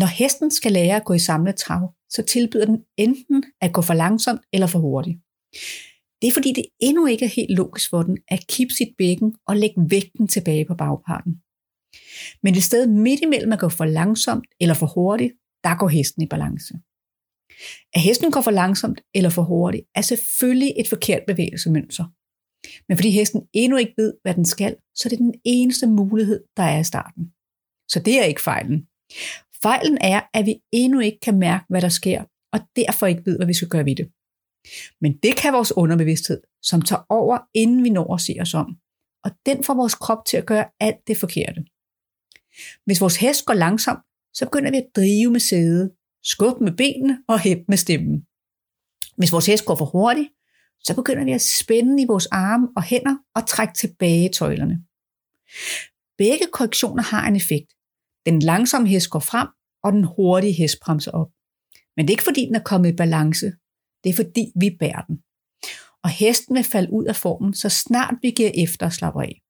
Når hesten skal lære at gå i samlet trav, så tilbyder den enten at gå for langsomt eller for hurtigt. Det er fordi det endnu ikke er helt logisk for den at kippe sit bækken og lægge vægten tilbage på bagparten. Men i stedet midt imellem at gå for langsomt eller for hurtigt, der går hesten i balance. At hesten går for langsomt eller for hurtigt er selvfølgelig et forkert bevægelsemønster. Men fordi hesten endnu ikke ved, hvad den skal, så er det den eneste mulighed, der er i starten. Så det er ikke fejlen. Fejlen er, at vi endnu ikke kan mærke, hvad der sker, og derfor ikke ved, hvad vi skal gøre ved det. Men det kan vores underbevidsthed, som tager over, inden vi når at se os om. Og den får vores krop til at gøre alt det forkerte. Hvis vores hest går langsomt, så begynder vi at drive med sædet, skubbe med benene og hæppe med stemmen. Hvis vores hest går for hurtigt, så begynder vi at spænde i vores arme og hænder og trække tilbage tøjlerne. Begge korrektioner har en effekt. Den langsomme hest går frem, og den hurtige hest bremser op. Men det er ikke fordi, den er kommet i balance. Det er fordi, vi bærer den. Og hesten vil falde ud af formen, så snart vi giver efter og slapper af.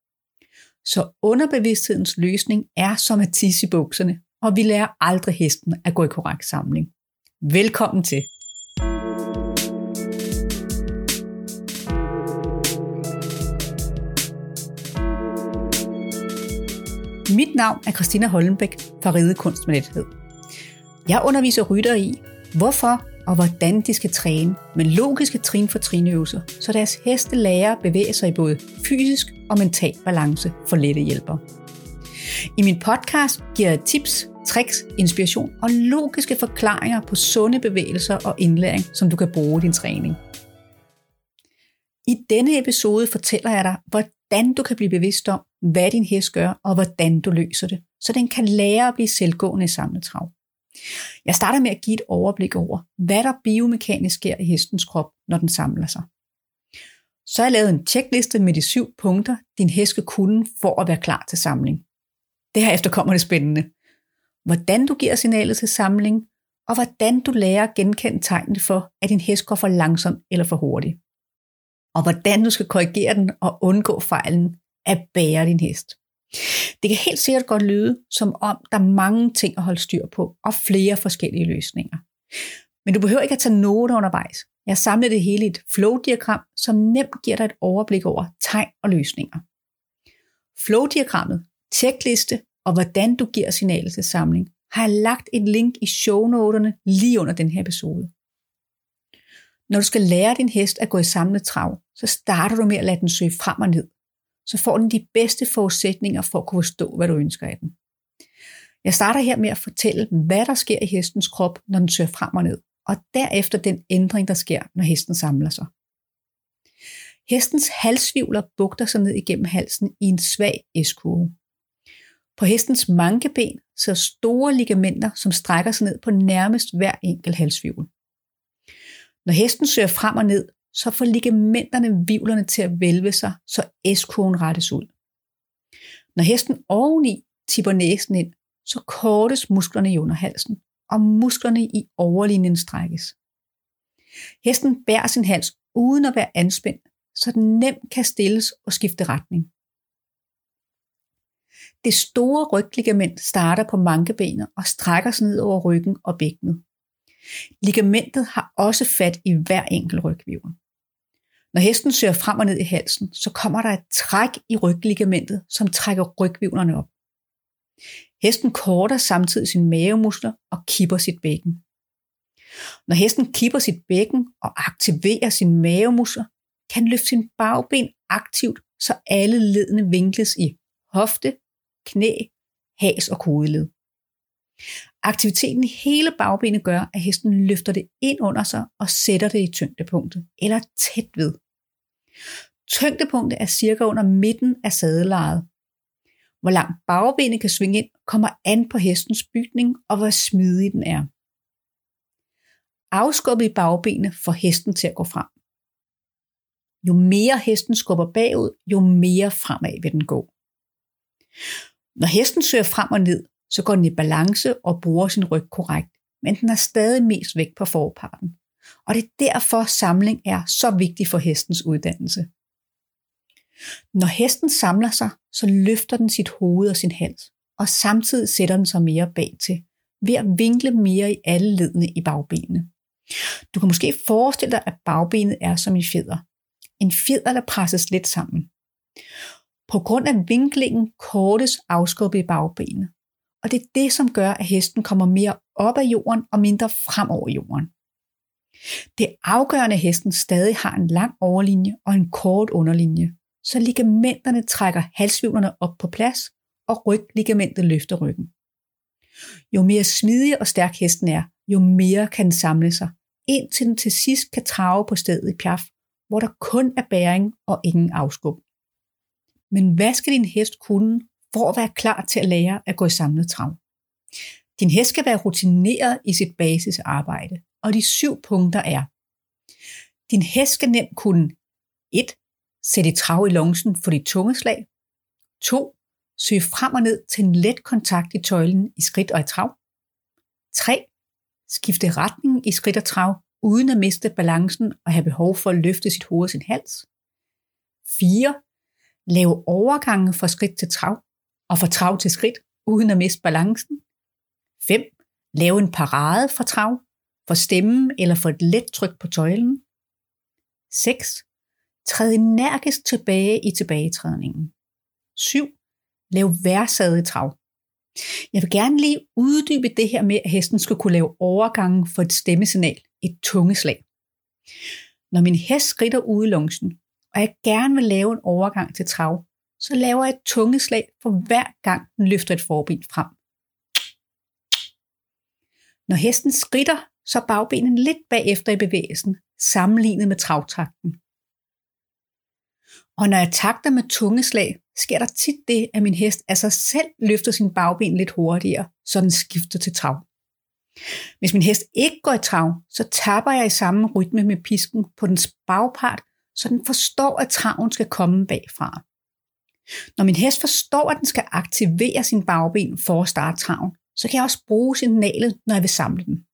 Så underbevidsthedens løsning er som at tisse i bukserne, og vi lærer aldrig hesten at gå i korrekt samling. Velkommen til. Mit navn er Christina Hollenbæk fra Ride Kunst med Lethed. Jeg underviser rytter i, hvorfor og hvordan de skal træne med logiske trin for trinøvelser, så deres heste lærer at bevæge sig i både fysisk og mental balance for lette hjælper. I min podcast giver jeg tips, tricks, inspiration og logiske forklaringer på sunde bevægelser og indlæring, som du kan bruge i din træning. Denne episode fortæller jeg dig, hvordan du kan blive bevidst om, hvad din hest gør, og hvordan du løser det, så den kan lære at blive selvgående i samletrav. Jeg starter med at give et overblik over, hvad der biomekanisk sker i hestens krop, når den samler sig. Så har jeg lavet en tjekliste med de syv punkter, din hest skal kunne for at være klar til samling. Det her efter kommer det spændende. Hvordan du giver signalet til samling, og hvordan du lærer at genkende tegnene for, at din hest går for langsomt eller for hurtigt. Og hvordan du skal korrigere den og undgå fejlen at bære din hest. Det kan helt sikkert godt lyde, som om der er mange ting at holde styr på, og flere forskellige løsninger. Men du behøver ikke at tage noter undervejs. Jeg samlede det hele i et flow-diagram, som nemt giver dig et overblik over tegn og løsninger. Flow-diagrammet, tjekliste og hvordan du giver signalet til samling, har jeg lagt et link i shownoterne lige under den her episode. Når du skal lære din hest at gå i samlet trav, så starter du med at lade den søge frem og ned så får den de bedste forudsætninger for at kunne forstå, hvad du ønsker af den. Jeg starter her med at fortælle, hvad der sker i hestens krop, når den søger frem og ned, og derefter den ændring, der sker, når hesten samler sig. Hestens halsvivler bugter sig ned igennem halsen i en svag S-kurve. På hestens mankeben så store ligamenter, som strækker sig ned på nærmest hver enkelt halsvivl. Når hesten søger frem og ned, så får ligamenterne vivlerne til at vælve sig, så S-kurven rettes ud. Når hesten oveni tipper næsen ind, så kortes musklerne i underhalsen, og musklerne i overlinjen strækkes. Hesten bærer sin hals uden at være anspændt, så den nemt kan stilles og skifte retning. Det store rygligament starter på mankebenet og strækker sig ned over ryggen og bækkenet. Ligamentet har også fat i hver enkelt rygvivl. Når hesten søger frem og ned i halsen, så kommer der et træk i rygligamentet, som trækker rygvivlerne op. Hesten korter samtidig sine mavemuskler og kipper sit bækken. Når hesten kipper sit bækken og aktiverer sine mavemuskler, kan den løfte sin bagben aktivt, så alle ledene vinkles i hofte, knæ, has og kodeled. Aktiviteten i hele bagbenet gør, at hesten løfter det ind under sig og sætter det i tyngdepunktet, eller tæt ved. Tyngdepunktet er cirka under midten af sadelejet. Hvor langt bagbenet kan svinge ind, kommer an på hestens bygning og hvor smidig den er. Afskubbet i bagbenet får hesten til at gå frem. Jo mere hesten skubber bagud, jo mere fremad vil den gå. Når hesten søger frem og ned, så går den i balance og bruger sin ryg korrekt, men den er stadig mest vægt på forparten. Og det er derfor samling er så vigtig for hestens uddannelse. Når hesten samler sig, så løfter den sit hoved og sin hals, og samtidig sætter den sig mere bag til, ved at vinkle mere i alle ledene i bagbenene. Du kan måske forestille dig, at bagbenet er som en fjeder. En fjeder, der presses lidt sammen. På grund af vinklingen kortes afskubbet i bagbenet. Og det er det, som gør, at hesten kommer mere op af jorden og mindre frem over jorden. Det afgørende, at hesten stadig har en lang overlinje og en kort underlinje, så ligamenterne trækker halsvivlerne op på plads, og rygligamentet løfter ryggen. Jo mere smidig og stærk hesten er, jo mere kan den samle sig, indtil den til sidst kan trave på stedet i pjaf, hvor der kun er bæring og ingen afskub. Men hvad skal din hest kunne for at være klar til at lære at gå i samlet trav? Din hest skal være rutineret i sit basisarbejde, og de syv punkter er. Din hest skal nemt kunne 1. Sætte trav i longsen for dit tunge slag. 2. Søge frem og ned til en let kontakt i tøjlen i skridt og i trav. 3. Skifte retning i skridt og trav, uden at miste balancen og have behov for at løfte sit hoved og sin hals. 4. Lave overgange fra skridt til trav og fra trav til skridt, uden at miste balancen. 5. Lave en parade for trav, for stemmen eller for et let tryk på tøjlen. 6. Træd energisk tilbage i tilbagetrædningen. 7. Lav værsadet trav. Jeg vil gerne lige uddybe det her med, at hesten skal kunne lave overgangen for et stemmesignal, et tungeslag. Når min hest skrider ude i lungsen, og jeg gerne vil lave en overgang til trav, så laver jeg et tungeslag for hver gang den løfter et forben frem. Når hesten skrider, så bagbenen lidt bagefter i bevægelsen, sammenlignet med travtakten. Og når jeg takter med tungeslag, sker der tit det, at min hest af sig selv løfter sin bagben lidt hurtigere, så den skifter til trav. Hvis min hest ikke går i trav, så tapper jeg i samme rytme med pisken på dens bagpart, så den forstår, at traven skal komme bagfra. Når min hest forstår, at den skal aktivere sin bagben for at starte traven, så kan jeg også bruge signalet, når jeg vil samle den.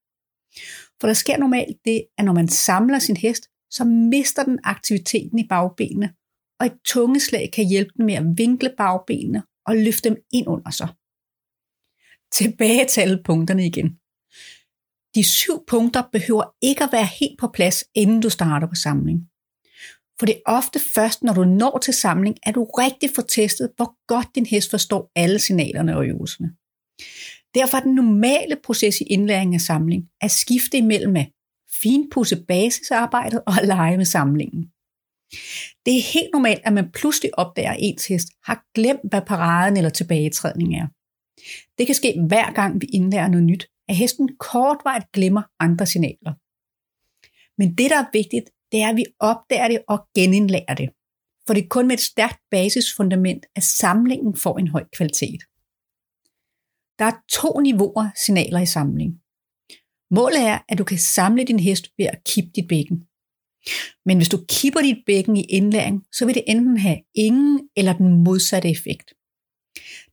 For der sker normalt det, at når man samler sin hest, så mister den aktiviteten i bagbenene, og et tungeslag kan hjælpe den med at vinkle bagbenene og løfte dem ind under sig. Tilbage til alle punkterne igen. De syv punkter behøver ikke at være helt på plads, inden du starter på samling. For det er ofte først, når du når til samling, at du rigtig får testet, hvor godt din hest forstår alle signalerne og øvelserne. Derfor er den normale proces i indlæring af samling at skifte imellem at finpudse basisarbejdet og lege med samlingen. Det er helt normalt, at man pludselig opdager, at ens hest har glemt, hvad paraden eller tilbagetrædning er. Det kan ske hver gang vi indlærer noget nyt, at hesten kortvarigt glemmer andre signaler. Men det, der er vigtigt, det er, at vi opdager det og genindlærer det. For det er kun med et stærkt basisfundament, at samlingen får en høj kvalitet. Der er to niveauer signaler i samling. Målet er, at du kan samle din hest ved at kippe dit bækken. Men hvis du kipper dit bækken i indlæring, så vil det enten have ingen eller den modsatte effekt.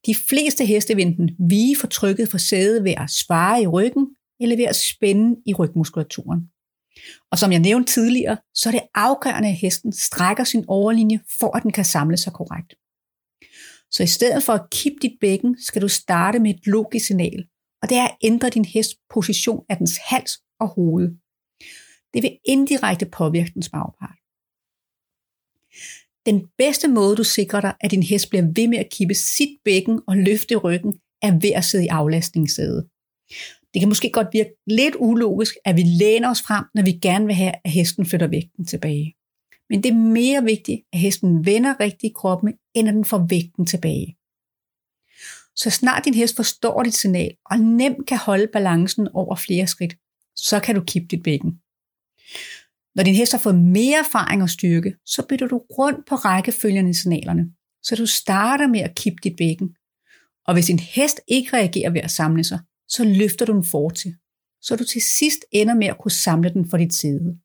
De fleste heste vil enten vige for trykket for sædet ved at svare i ryggen, eller ved at spænde i rygmuskulaturen. Og som jeg nævnte tidligere, så er det afgørende, at hesten strækker sin overlinje, for at den kan samle sig korrekt. Så i stedet for at kippe dit bækken, skal du starte med et logisk signal, og det er at ændre din hest position af dens hals og hoved. Det vil indirekte påvirke dens bagpart. Den bedste måde, du sikrer dig, at din hest bliver ved med at kippe sit bækken og løfte ryggen, er ved at sidde i aflastningssædet. Det kan måske godt virke lidt ulogisk, at vi læner os frem, når vi gerne vil have, at hesten flytter vægten tilbage. Men det er mere vigtigt, at hesten vender rigtigt i kroppen, end at den får vægten tilbage. Så snart din hest forstår dit signal og nemt kan holde balancen over flere skridt, så kan du kippe dit bækken. Når din hest har fået mere erfaring og styrke, så bytter du rundt på rækkefølgerne i signalerne. Så du starter med at kippe dit bækken. Og hvis din hest ikke reagerer ved at samle sig, så løfter du den fortil, så du til sidst ender med at kunne samle den for dit side.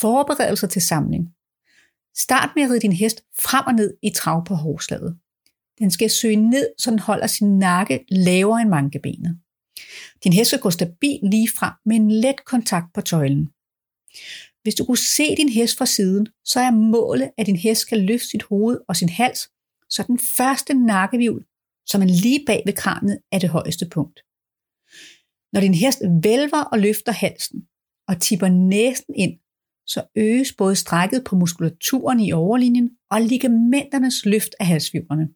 Forberedelser til samling. Start med at ride din hest frem og ned i trav på hårslaget. Den skal søge ned, så den holder sin nakke lavere end mankebenet. Din hest skal gå stabil lige frem med en let kontakt på tøjlen. Hvis du kunne se din hest fra siden, så er målet, at din hest skal løfte sit hoved og sin hals, så den første nakkevivl, som er lige bag ved kranet, er det højeste punkt. Når din hest vælver og løfter halsen og tipper næsen ind, så øges både strækket på muskulaturen i overlinjen og ligamenternes løft af halsfibrene.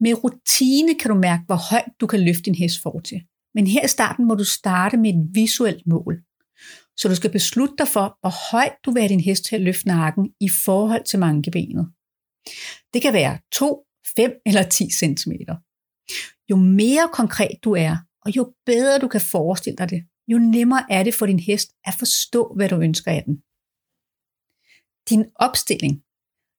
Med rutine kan du mærke, hvor højt du kan løfte din hest for til. Men her i starten må du starte med et visuelt mål. Så du skal beslutte dig for, hvor højt du vil have din hest til at løfte nakken i forhold til mankebenet. Det kan være 2, 5 eller 10 cm. Jo mere konkret du er, og jo bedre du kan forestille dig det, jo nemmere er det for din hest at forstå, hvad du ønsker af den. Din opstilling.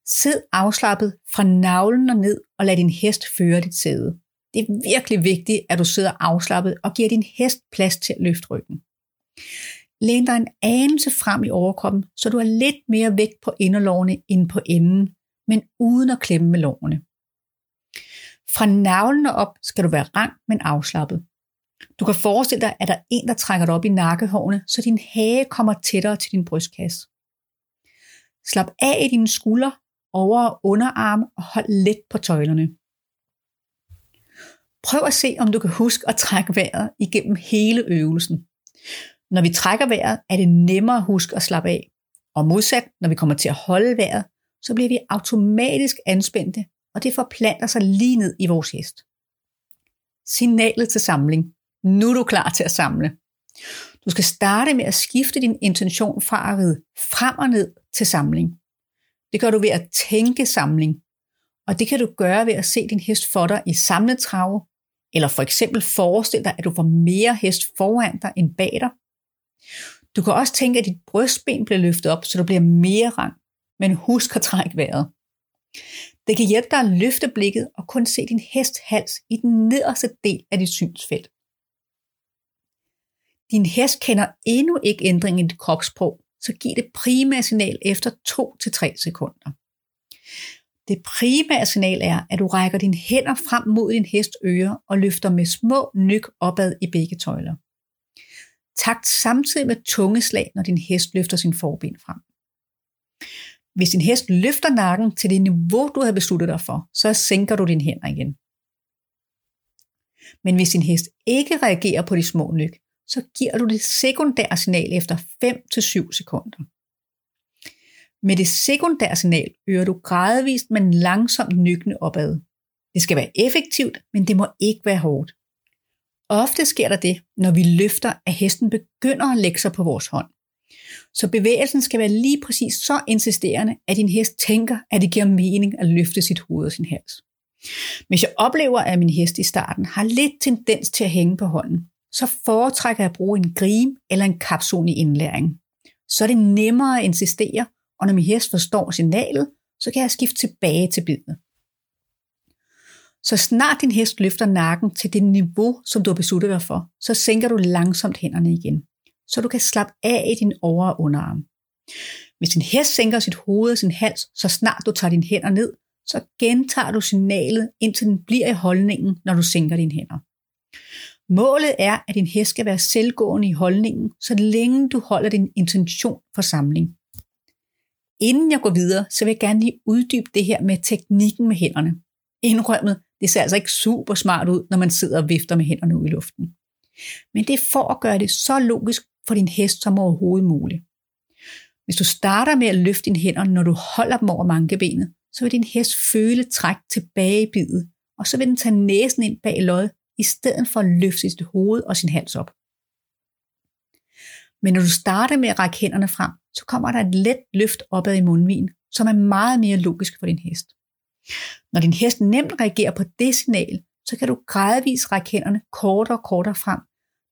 Sid afslappet fra navlen og ned og lad din hest føre dit sæde. Det er virkelig vigtigt, at du sidder afslappet og giver din hest plads til at løfte ryggen. Læn dig en anelse frem i overkroppen, så du har lidt mere vægt på inderlårene end på enden, men uden at klemme med lårene. Fra navlene op skal du være rank, men afslappet. Du kan forestille dig, at der er en, der trækker dig op i nakkehårene, så din hage kommer tættere til din brystkasse. Slap af i dine skuldre, over- og underarm og hold let på tøjlerne. Prøv at se, om du kan huske at trække vejret igennem hele øvelsen. Når vi trækker vejret, er det nemmere at huske at slappe af. Og modsat, når vi kommer til at holde vejret, så bliver vi automatisk anspændte, og det forplanter sig lige ned i vores hest. Signalet til samling. Nu er du klar til at samle. Du skal starte med at skifte din intention fra at ride frem og ned til samling. Det gør du ved at tænke samling. Og det kan du gøre ved at se din hest for dig i samlet trave, eller for eksempel forestille dig, at du får mere hest foran dig end bag dig. Du kan også tænke, at dit brystben bliver løftet op, så du bliver mere rang, men husk at trække vejret. Det kan hjælpe dig at løfte blikket og kun se din hest hals i den nederste del af dit synsfelt. Din hest kender endnu ikke ændringen i dit kropssprog, så giv det primære signal efter 2-3 sekunder. Det primære signal er, at du rækker dine hænder frem mod din hest øre og løfter med små nyk opad i begge tøjler. Takt samtidig med tungeslag, når din hest løfter sin forben frem. Hvis din hest løfter nakken til det niveau, du har besluttet dig for, så sænker du din hænder igen. Men hvis din hest ikke reagerer på de små nyk, så giver du det sekundære signal efter 5-7 sekunder. Med det sekundære signal øger du gradvist, men langsomt nykkende opad. Det skal være effektivt, men det må ikke være hårdt. Ofte sker der det, når vi løfter, at hesten begynder at lægge sig på vores hånd. Så bevægelsen skal være lige præcis så insisterende, at din hest tænker, at det giver mening at løfte sit hoved og sin hals. Hvis jeg oplever, at min hest i starten har lidt tendens til at hænge på hånden, så foretrækker jeg at bruge en grim eller en kapzone i indlæring. Så er det nemmere at insistere, og når min hest forstår signalet, så kan jeg skifte tilbage til bidet. Så snart din hest løfter nakken til det niveau, som du har besluttet dig for, så sænker du langsomt hænderne igen, så du kan slappe af i din over- og underarm. Hvis din hest sænker sit hoved og sin hals, så snart du tager dine hænder ned, så gentager du signalet, indtil den bliver i holdningen, når du sænker dine hænder. Målet er, at din hest skal være selvgående i holdningen, så længe du holder din intention for samling. Inden jeg går videre, så vil jeg gerne lige uddybe det her med teknikken med hænderne. Indrømmet, det ser altså ikke super smart ud, når man sidder og vifter med hænderne ud i luften. Men det er for at gøre det så logisk for din hest som overhovedet muligt. Hvis du starter med at løfte dine hænder, når du holder dem over mankebenet, så vil din hest føle træk tilbage i bidet, og så vil den tage næsen ind bag lod, i stedet for at løfte sit hoved og sin hals op. Men når du starter med at række hænderne frem, så kommer der et let løft opad i mundvigen, som er meget mere logisk for din hest. Når din hest nemt reagerer på det signal, så kan du gradvist række hænderne kortere og kortere frem,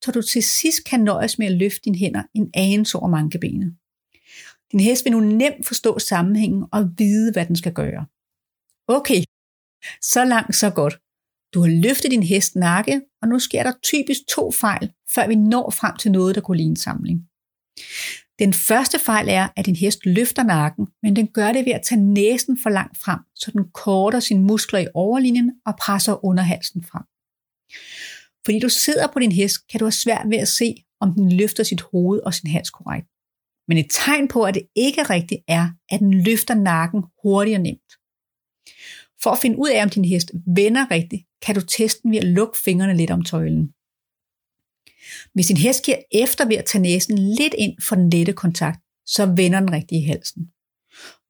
så du til sidst kan nøjes med at løfte dine hænder en anelse over mankebenet. Din hest vil nu nemt forstå sammenhængen og vide, hvad den skal gøre. Okay, så langt så godt. Du har løftet din hest nakke, og nu sker der typisk to fejl, før vi når frem til noget, der kunne ligne samling. Den første fejl er, at din hest løfter nakken, men den gør det ved at tage næsen for langt frem, så den korter sine muskler i overlinjen og presser under halsen frem. Fordi du sidder på din hest, kan du have svært ved at se, om den løfter sit hoved og sin hals korrekt. Men et tegn på, at det ikke er rigtigt, er, at den løfter nakken hurtigt og nemt. For at finde ud af, om din hest vender rigtigt, kan du teste den ved at lukke fingrene lidt om tøjlen. Hvis din hest giver efter ved at tage næsen lidt ind for den lette kontakt, så vender den rigtigt i halsen.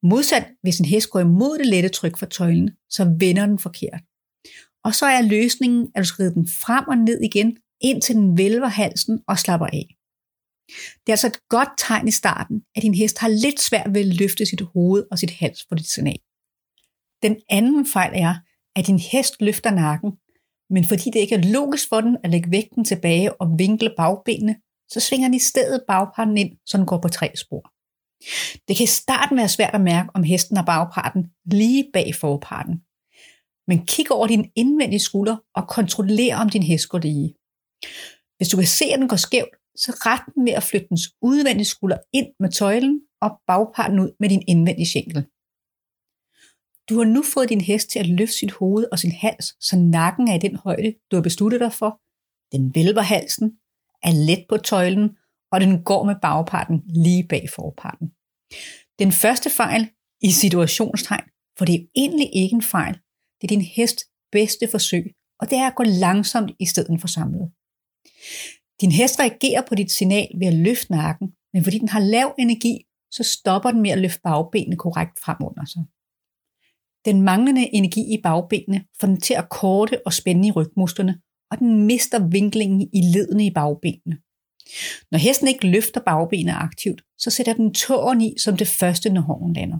Modsat, hvis en hest går imod det lette tryk fra tøjlen, så vender den forkert. Og så er løsningen, at du skrider den frem og ned igen, indtil den vælver halsen og slapper af. Det er altså et godt tegn i starten, at din hest har lidt svært ved at løfte sit hoved og sit hals på dit signal. Den anden fejl er, at din hest løfter nakken, men fordi det ikke er logisk for den at lægge vægten tilbage og vinkle bagbenene, så svinger den i stedet bagparten ind, så den går på tre spor. Det kan i starten være svært at mærke, om hesten har bagparten lige bag forparten. Men kig over din indvendige skulder og kontroller, om din hest går lige. Hvis du kan se, at den går skævt, så ret den med at flytte dens udvendige skulder ind med tøjlen og bagparten ud med din indvendige skænkel. Du har nu fået din hest til at løfte sit hoved og sin hals, så nakken er i den højde, du har besluttet dig for. Den vælver halsen, er let på tøjlen, og den går med bagparten lige bag forparten. Den første fejl i situationstegn, for det er egentlig ikke en fejl, det er din hest bedste forsøg, og det er at gå langsomt i stedet for samlet. Din hest reagerer på dit signal ved at løfte nakken, men fordi den har lav energi, så stopper den med at løfte bagbenene korrekt frem under sig. Den manglende energi i bagbenene får den til at korte og spænde i rygmusklerne, og den mister vinklingen i ledene i bagbenene. Når hesten ikke løfter bagbenene aktivt, så sætter den tåren i som det første, når hånden lander.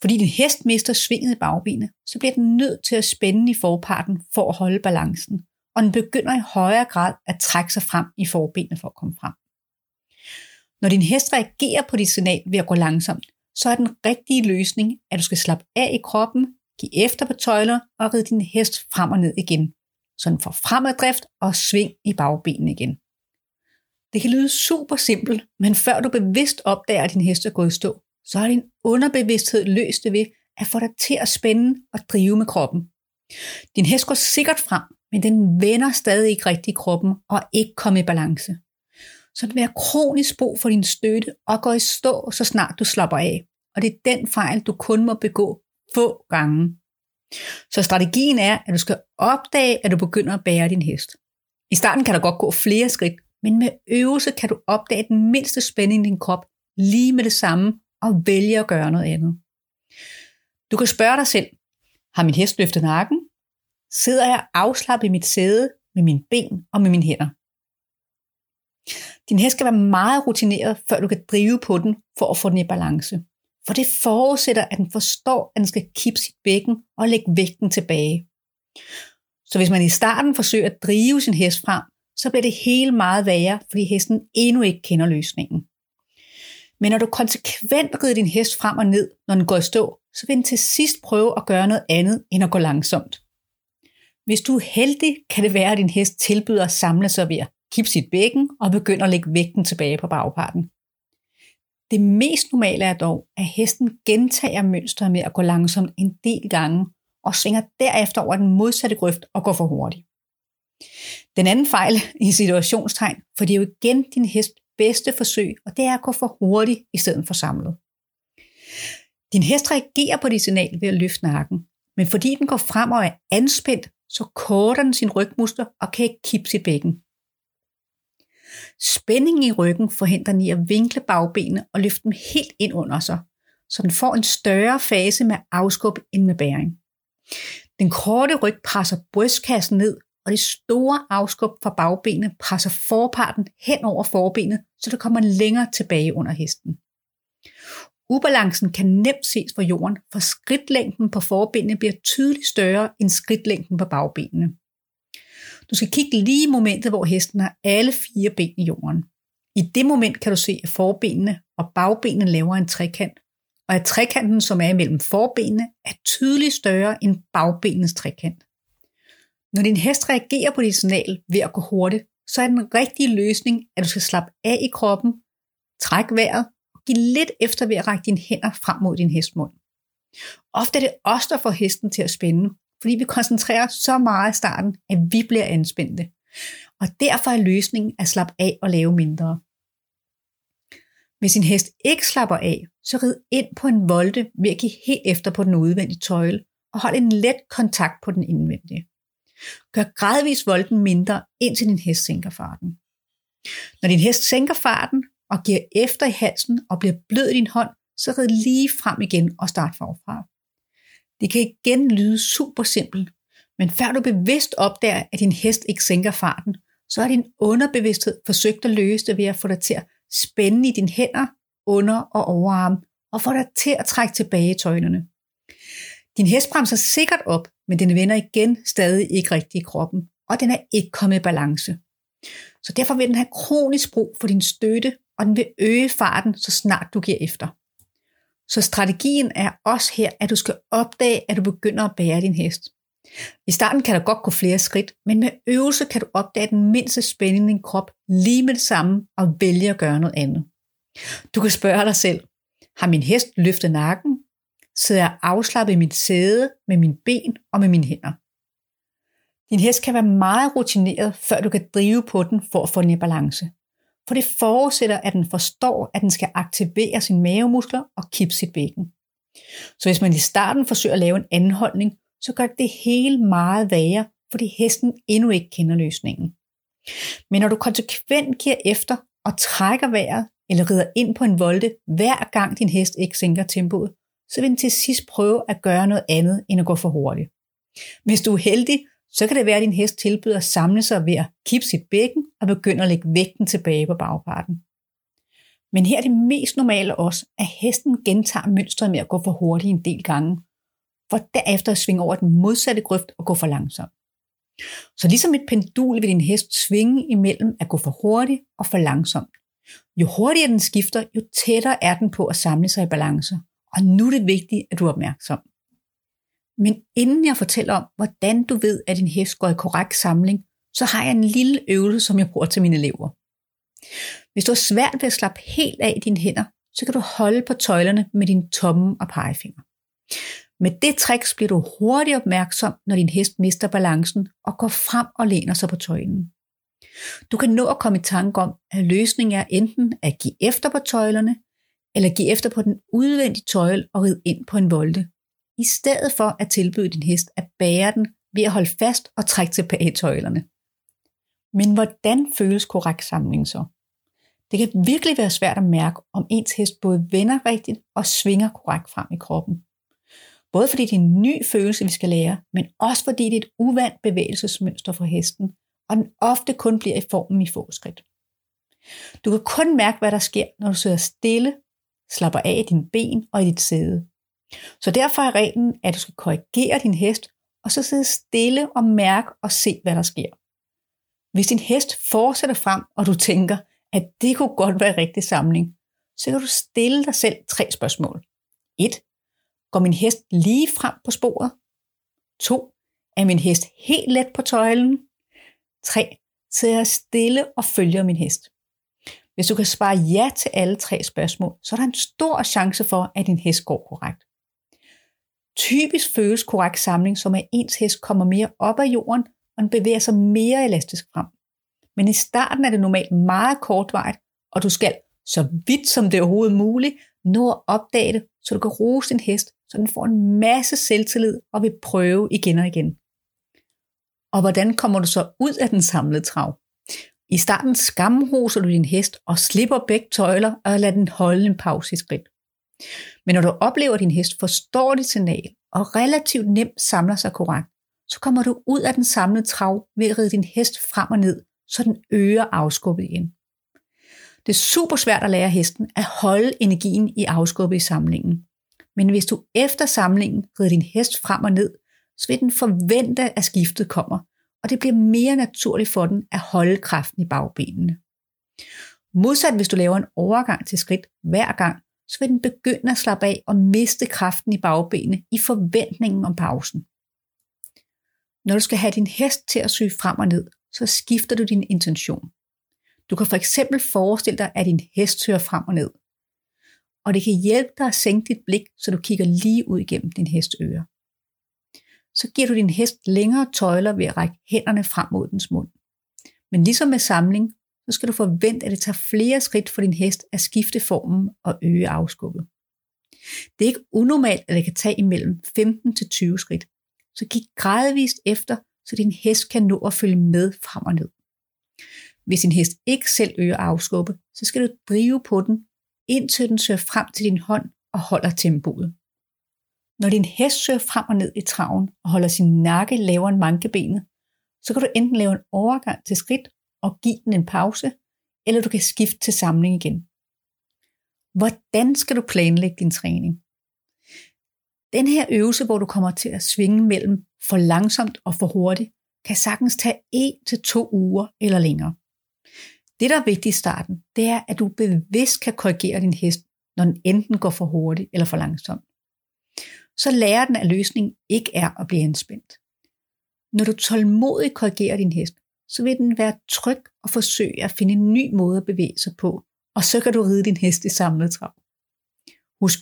Fordi din hest mister svinget i bagbenene, så bliver den nødt til at spænde i forparten for at holde balancen, og den begynder i højere grad at trække sig frem i forbenene for at komme frem. Når din hest reagerer på dit signal ved at gå langsomt, så er den rigtige løsning, at du skal slappe af i kroppen, give efter på tøjler og ride din hest frem og ned igen, så den får fremaddrift og sving i bagbenene igen. Det kan lyde super simpelt, men før du bevidst opdager, at din hest er gået i stå, så har din underbevidsthed løst det ved at få dig til at spænde og drive med kroppen. Din hest går sikkert frem, men den vender stadig ikke rigtig i kroppen og ikke kommer i balance. Så det vil være kronisk brug for din støtte og gå i stå, så snart du slapper af. Og det er den fejl, du kun må begå få gange. Så strategien er, at du skal opdage, at du begynder at bære din hest. I starten kan der godt gå flere skridt, men med øvelse kan du opdage den mindste spænding i din krop lige med det samme og vælge at gøre noget andet. Du kan spørge dig selv, har min hest løftet nakken? Sidder jeg afslappet i mit sæde med mine ben og med mine hænder? Din hest skal være meget rutineret, før du kan drive på den for at få den i balance. For det forudsætter, at den forstår, at den skal kippe sit bækken og lægge vægten tilbage. Så hvis man i starten forsøger at drive sin hest frem, så bliver det hele meget værre, fordi hesten endnu ikke kender løsningen. Men når du konsekvent rider din hest frem og ned, når den går i stå, så vil den til sidst prøve at gøre noget andet end at gå langsomt. Hvis du er heldig, kan det være, at din hest tilbyder at samle sig ved at kippe sit bækken og begynde at lægge vægten tilbage på bagparten. Det mest normale er dog, at hesten gentager mønstret med at gå langsomt en del gange og svinger derefter over den modsatte grøft og går for hurtigt. Den anden fejl i situationstegn, for det er jo igen din hest bedste forsøg, og det er at gå for hurtigt i stedet for samlet. Din hest reagerer på dit signal ved at løfte nakken, men fordi den går frem og er anspændt, så korter den sin rygmuskler og kan ikke kippe sit bækken. Spændingen i ryggen forhindrer den i at vinkle bagbenene og løfte dem helt ind under sig, så den får en større fase med afskub end med bæring. Den korte ryg presser brystkassen ned, og det store afskub fra bagbenet presser forparten hen over forbenet, så det kommer længere tilbage under hesten. Ubalancen kan nemt ses fra jorden, for skridtlængden på forbenene bliver tydeligt større end skridtlængden på bagbenene. Du skal kigge lige i momentet, hvor hesten har alle fire ben i jorden. I det moment kan du se, at forbenene og bagbenene laver en trekant, og at trekanten, som er imellem forbenene, er tydeligt større end bagbenens trekant. Når din hest reagerer på dit signal ved at gå hurtigt, så er den rigtige løsning, at du skal slappe af i kroppen, træk vejret og give lidt efter ved at række dine hænder frem mod din hestmund. Ofte er det os, der får hesten til at spænde, fordi vi koncentrerer så meget i starten, at vi bliver anspændte. Og derfor er løsningen at slappe af og lave mindre. Hvis din hest ikke slapper af, så rid ind på en volde ved at give helt efter på den udvendige tøjle og hold en let kontakt på den indvendige. Gør gradvist volden mindre, indtil din hest sænker farten. Når din hest sænker farten og giver efter i halsen og bliver blød i din hånd, så rid lige frem igen og start forfra. Det kan igen lyde super simpelt, men før du bevidst opdager, at din hest ikke sænker farten, så har din underbevidsthed forsøgt at løse det ved at få dig til at spænde i dine hænder, under- og overarm, og få dig til at trække tilbage i tøjlerne. Din hest bremser sikkert op, men den vender igen stadig ikke rigtigt i kroppen, og den er ikke kommet i balance. Så derfor vil den have kronisk brug for din støtte, og den vil øge farten, så snart du giver efter. Så strategien er også her, at du skal opdage, at du begynder at bære din hest. I starten kan der godt gå flere skridt, men med øvelse kan du opdage den mindste spænding i din krop lige med det samme og vælge at gøre noget andet. Du kan spørge dig selv, har min hest løftet nakken? Sidder jeg afslappet i mit sæde med mine ben og med mine hænder? Din hest kan være meget rutineret, før du kan drive på den for at få den i balance. For det forudsætter, at den forstår, at den skal aktivere sine mavemuskler og kippe sit bækken. Så hvis man i starten forsøger at lave en anholdning, så gør det hele meget værre, fordi hesten endnu ikke kender løsningen. Men når du konsekvent giver efter og trækker vejret, eller rider ind på en volde, hver gang din hest ikke sænker tempoet, så vil den til sidst prøve at gøre noget andet, end at gå for hurtigt. Hvis du er heldig, så kan det være, at din hest tilbyder at samle sig ved at kippe sit bækken og begynde at lægge vægten tilbage på bagparten. Men her er det mest normale også, at hesten gentager mønstret med at gå for hurtigt en del gange, for derefter at svinge over den modsatte grøft og gå for langsomt. Så ligesom et pendul vil din hest svinge imellem at gå for hurtigt og for langsomt. Jo hurtigere den skifter, jo tættere er den på at samle sig i balance. Og nu er det vigtigt, at du er opmærksom. Men inden jeg fortæller om, hvordan du ved, at din hest går i korrekt samling, så har jeg en lille øvelse, som jeg bruger til mine elever. Hvis du har svært ved at slappe helt af i dine hænder, så kan du holde på tøjlerne med din tomme og pegefinger. Med det trick bliver du hurtigt opmærksom, når din hest mister balancen og går frem og læner sig på tøjlen. Du kan nå at komme i tanke om, at løsningen er enten at give efter på tøjlerne, eller give efter på den udvendige tøjle og ride ind på en volde, i stedet for at tilbyde din hest at bære den ved at holde fast og trække tilbage tøjlerne. Men hvordan føles korrekt samling så? Det kan virkelig være svært at mærke, om ens hest både vender rigtigt og svinger korrekt frem i kroppen. Både fordi det er en ny følelse, vi skal lære, men også fordi det er et uvandt bevægelsesmønster for hesten, og den ofte kun bliver i formen i få skridt. Du kan kun mærke, hvad der sker, når du sidder stille, slapper af i dine ben og i dit sæde. Så derfor er reglen, at du skal korrigere din hest, og så sidde stille og mærke og se, hvad der sker. Hvis din hest fortsætter frem, og du tænker, at det kunne godt være rigtig samling, så kan du stille dig selv tre spørgsmål. 1. Går min hest lige frem på sporet? 2. Er min hest helt let på tøjlen? 3. Sidder jeg stille og følger min hest? Hvis du kan svare ja til alle tre spørgsmål, så er der en stor chance for, at din hest går korrekt. Typisk føles korrekt samling som, at ens hest kommer mere op af jorden, og den bevæger sig mere elastisk frem. Men i starten er det normalt meget kortvarigt, og du skal, så vidt som det er overhovedet muligt, nå at opdage det, så du kan rose din hest, så den får en masse selvtillid og vil prøve igen og igen. Og hvordan kommer du så ud af den samlede trav? I starten skamroser du din hest og slipper begge tøjler og lader den holde en pause i skridt. Men når du oplever, at din hest forstår dit signal og relativt nemt samler sig korrekt, så kommer du ud af den samlede trav ved at ride din hest frem og ned, så den øger afskubbet igen. Det er super svært at lære hesten at holde energien i afskubbet i samlingen. Men hvis du efter samlingen rider din hest frem og ned, så vil den forvente, at skiftet kommer, og det bliver mere naturligt for den at holde kraften i bagbenene. Modsat hvis du laver en overgang til skridt hver gang, så vil den begynde at slappe af og miste kraften i bagbenene i forventningen om pausen. Når du skal have din hest til at søge frem og ned, så skifter du din intention. Du kan for eksempel forestille dig, at din hest søger frem og ned. Og det kan hjælpe dig at sænke dit blik, så du kigger lige ud igennem din hest øre. Så giver du din hest længere tøjler ved at række hænderne frem mod dens mund. Men ligesom med samling, så skal du forvente, at det tager flere skridt for din hest at skifte formen og øge afskubbet. Det er ikke unormalt, at det kan tage imellem 15 til 20 skridt. Så gik gradvist efter, så din hest kan nå at følge med frem og ned. Hvis din hest ikke selv øger afskubbe, så skal du drive på den, indtil den søger frem til din hånd og holder tempoet. Når din hest søger frem og ned i traven og holder sin nakke lavere end mankebenet, så kan du enten lave en overgang til skridt og give den en pause, eller du kan skifte til samling igen. Hvordan skal du planlægge din træning? Den her øvelse, hvor du kommer til at svinge mellem for langsomt og for hurtigt, kan sagtens tage 1 til to uger eller længere. Det, der er vigtigt i starten, det er, at du bevidst kan korrigere din hest, når den enten går for hurtigt eller for langsomt. Så lærer den, at løsningen ikke er at blive anspændt. Når du tålmodigt korrigerer din hest, så vil den være tryg og forsøge at finde en ny måde at bevæge sig på, og så kan du ride din hest i samlet trav. Husk,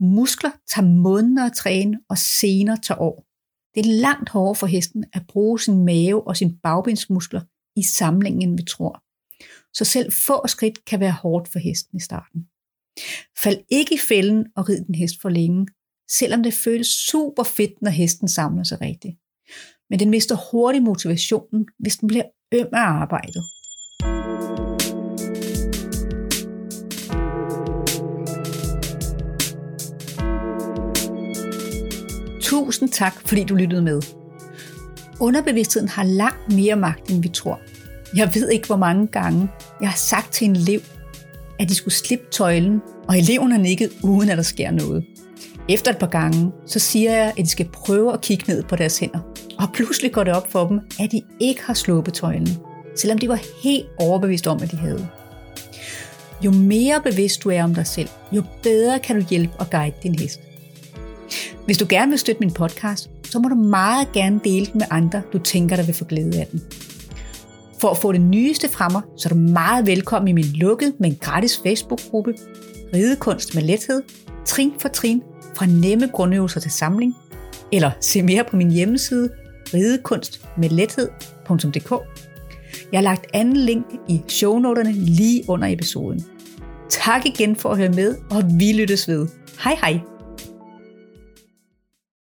muskler tager måneder at træne, og senere tager år. Det er langt hårdere for hesten at bruge sin mave og sin bagbindsmuskler i samlingen, end vi tror. Så selv få skridt kan være hårdt for hesten i starten. Fald ikke i fælden og rid den hest for længe, selvom det føles super fedt, når hesten samler sig rigtigt. Men den mister hurtigt motivationen, hvis den bliver øm af arbejdet. Tusind tak, fordi du lyttede med. Underbevidstheden har langt mere magt, end vi tror. Jeg ved ikke, hvor mange gange jeg har sagt til en elev, at de skulle slippe tøjlen, og eleven har nikket, uden at der sker noget. Efter et par gange, så siger jeg, at de skal prøve at kigge ned på deres hænder. Og pludselig går det op for dem, at de ikke har sluppet tøjlen, selvom de var helt overbevist om, at de havde. Jo mere bevidst du er om dig selv, jo bedre kan du hjælpe og guide din hest. Hvis du gerne vil støtte min podcast, så må du meget gerne dele den med andre, du tænker, der vil få glæde af den. For at få det nyeste fra mig, så er du meget velkommen i min lukkede, men gratis Facebook-gruppe Ridekunst med lethed, trin for trin, fra nemme grundøvelser til samling, eller se mere på min hjemmeside ridekunstmedlethed.dk. Jeg har lagt anden link i shownoterne lige under episoden. Tak igen for at høre med, og vi lyttes ved. Hej hej!